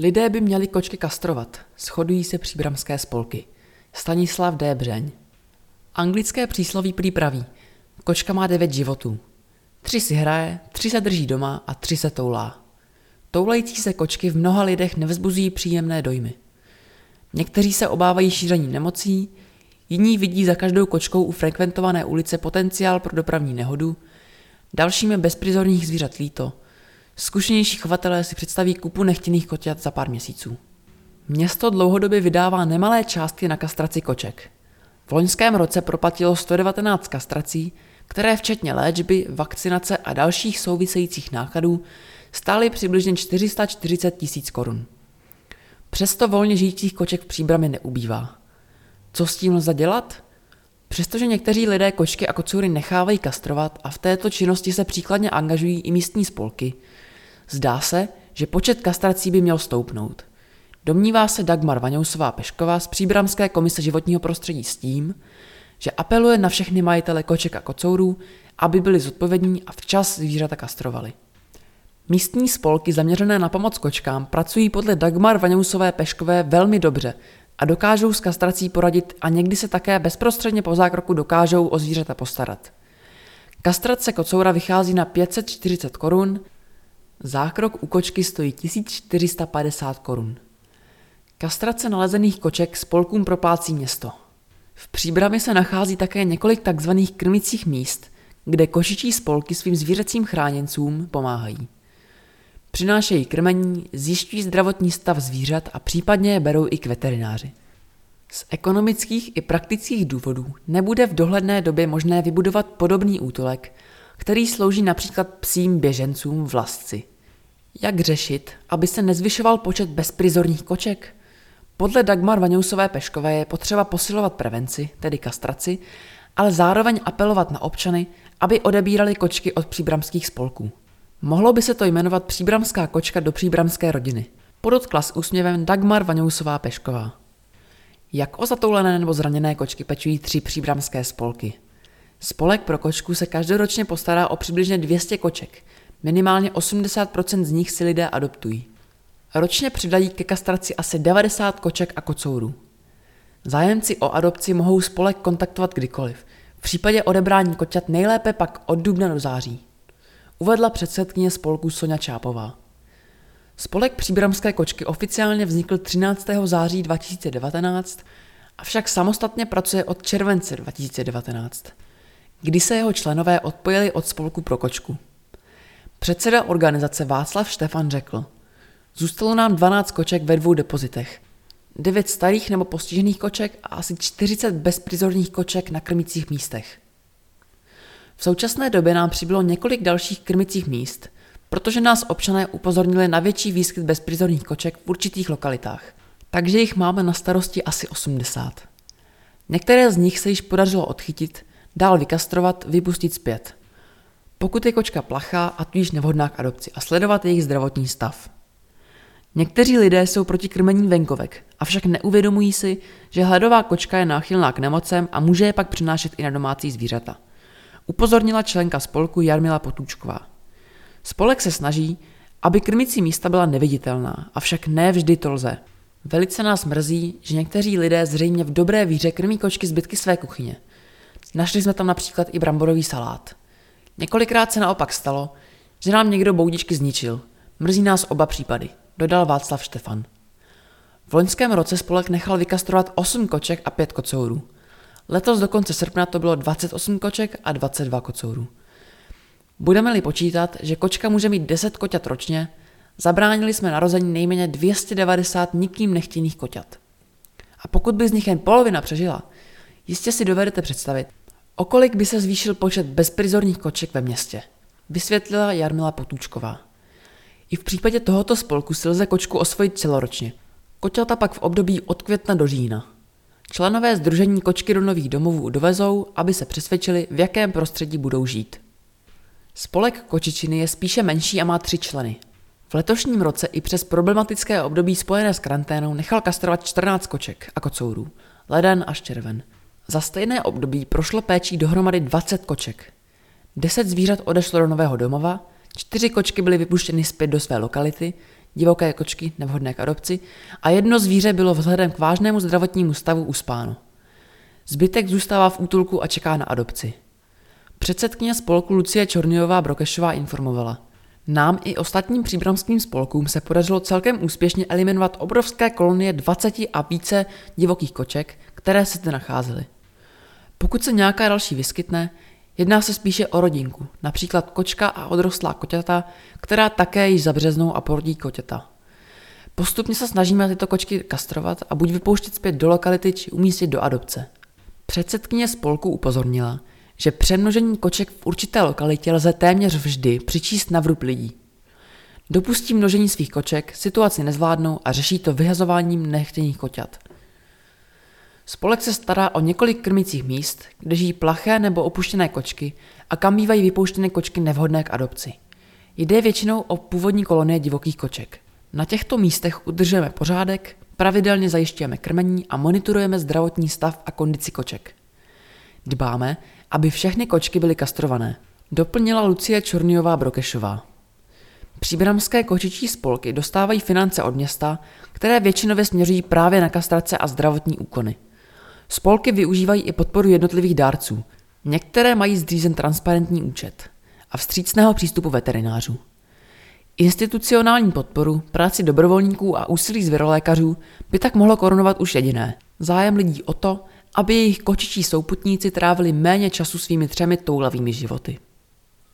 Lidé by měli kočky kastrovat, shodují se příbramské spolky. Stanislav D. Břeň. Anglické přísloví prý praví, kočka má devět životů. Tři si hraje, tři se drží doma a tři se toulá. Toulající se kočky v mnoha lidech nevzbuzují příjemné dojmy. Někteří se obávají šíření nemocí, jiní vidí za každou kočkou u frekventované ulice potenciál pro dopravní nehodu, dalším je bezprizorních zvířat líto. Zkušenější chovatelé si představí kupu nechtěných koťat za pár měsíců. Město dlouhodobě vydává nemalé částky na kastraci koček. V loňském roce proplatilo 119 kastrací, které včetně léčby, vakcinace a dalších souvisejících nákladů stály přibližně 440 tisíc korun. Přesto volně žijících koček v příbrami neubývá. Co s tím lze dělat? Přestože někteří lidé kočky a kocoury nechávají kastrovat a v této činnosti se příkladně angažují i místní spolky, zdá se, že počet kastrací by měl stoupnout. Domnívá se Dagmar Vaňousová Pešková z Příbramské komise životního prostředí s tím, že apeluje na všechny majitele koček a kocourů, aby byli zodpovědní a včas zvířata kastrovali. Místní spolky zaměřené na pomoc kočkám pracují podle Dagmar Vaňousové Peškové velmi dobře a dokážou s kastrací poradit a někdy se také bezprostředně po zákroku dokážou o zvířata postarat. Kastrace kocoura vychází na 540 korun, zákrok u kočky stojí 1450 korun. Kastrace nalezených koček spolkům proplácí město. V příbrami se nachází také několik takzvaných krmicích míst, kde košičí spolky svým zvířecím chráněncům pomáhají. Přinášejí krmení, zjišťují zdravotní stav zvířat a případně je berou i k veterináři. Z ekonomických i praktických důvodů nebude v dohledné době možné vybudovat podobný útulek, který slouží například psím běžencům vlastci. Jak řešit, aby se nezvyšoval počet bezprizorních koček? Podle Dagmar Vaňousové Peškové je potřeba posilovat prevenci, tedy kastraci, ale zároveň apelovat na občany, aby odebírali kočky od příbramských spolků. Mohlo by se to jmenovat příbramská kočka do příbramské rodiny. Podotkla s úsměvem Dagmar Vaňousová Pešková. Jak o zatoulené nebo zraněné kočky pečují tři příbramské spolky. Spolek pro kočku se každoročně postará o přibližně 200 koček. Minimálně 80% z nich si lidé adoptují. Ročně přidají ke kastraci asi 90 koček a kocourů. Zájemci o adopci mohou spolek kontaktovat kdykoliv. V případě odebrání koťat nejlépe pak od dubna do září. Uvedla předsedkyně spolku Sonja Čápová. Spolek příbramské kočky oficiálně vznikl 13. září 2019, avšak samostatně pracuje od července 2019, kdy se jeho členové odpojili od spolku pro kočku. Předseda organizace Václav Štefan řekl – Zůstalo nám 12 koček ve dvou depozitech. 9 starých nebo postižených koček a asi 40 bezprizorních koček na krmících místech. V současné době nám přibylo několik dalších krmicích míst, protože nás občané upozornili na větší výskyt bezprizorních koček v určitých lokalitách. Takže jich máme na starosti asi 80. Některé z nich se již podařilo odchytit, dál vykastrovat, vypustit zpět. Pokud je kočka plachá a tudíž nevhodná k adopci a sledovat jejich zdravotní stav. Někteří lidé jsou proti krmení venkovek, avšak neuvědomují si, že hledová kočka je náchylná k nemocem a může je pak přinášet i na domácí zvířata. Upozornila členka spolku Jarmila Potůčková. Spolek se snaží, aby krmicí místa byla neviditelná, avšak ne vždy to lze. Velice nás mrzí, že někteří lidé zřejmě v dobré víře krmí kočky zbytky své kuchyně. Našli jsme tam například i bramborový salát. Několikrát se naopak stalo, že nám někdo boudičky zničil. Mrzí nás oba případy dodal Václav Štefan. V loňském roce spolek nechal vykastrovat 8 koček a 5 kocourů. Letos do konce srpna to bylo 28 koček a 22 kocourů. Budeme-li počítat, že kočka může mít 10 koťat ročně, zabránili jsme narození nejméně 290 nikým nechtěných koťat. A pokud by z nich jen polovina přežila, jistě si dovedete představit, o kolik by se zvýšil počet bezprizorních koček ve městě, vysvětlila Jarmila Potůčková. I v případě tohoto spolku si lze kočku osvojit celoročně. Koťata pak v období od května do října. Členové združení kočky do nových domovů dovezou, aby se přesvědčili, v jakém prostředí budou žít. Spolek Kočičiny je spíše menší a má tři členy. V letošním roce i přes problematické období spojené s karanténou nechal kastrovat 14 koček a kocourů, leden až červen. Za stejné období prošlo péčí dohromady 20 koček. 10 zvířat odešlo do nového domova, Čtyři kočky byly vypuštěny zpět do své lokality, divoké kočky nevhodné k adopci a jedno zvíře bylo vzhledem k vážnému zdravotnímu stavu uspáno. Zbytek zůstává v útulku a čeká na adopci. Předsedkyně spolku Lucie Čorniová Brokešová informovala. Nám i ostatním příbramským spolkům se podařilo celkem úspěšně eliminovat obrovské kolonie 20 a více divokých koček, které se zde nacházely. Pokud se nějaká další vyskytne, jedná se spíše o rodinku, například kočka a odrostlá koťata, která také již zabřeznou a porodí koťata. Postupně se snažíme tyto kočky kastrovat a buď vypouštět zpět do lokality, či umístit do adopce. Předsedkyně spolku upozornila, že přemnožení koček v určité lokalitě lze téměř vždy přičíst na vrub lidí. Dopustí množení svých koček, situaci nezvládnou a řeší to vyhazováním nechtěných koťat. Spolek se stará o několik krmicích míst, kde žijí plaché nebo opuštěné kočky a kam bývají vypouštěné kočky nevhodné k adopci. Jde většinou o původní kolonie divokých koček. Na těchto místech udržujeme pořádek, pravidelně zajišťujeme krmení a monitorujeme zdravotní stav a kondici koček. Dbáme, aby všechny kočky byly kastrované, doplnila Lucie Čorniová Brokešová. Příbramské kočičí spolky dostávají finance od města, které většinově směřují právě na kastrace a zdravotní úkony. Spolky využívají i podporu jednotlivých dárců. Některé mají zřízen transparentní účet a vstřícného přístupu veterinářů. Institucionální podporu, práci dobrovolníků a úsilí zvěrolékařů by tak mohlo korunovat už jediné. Zájem lidí o to, aby jejich kočičí souputníci trávili méně času svými třemi toulavými životy.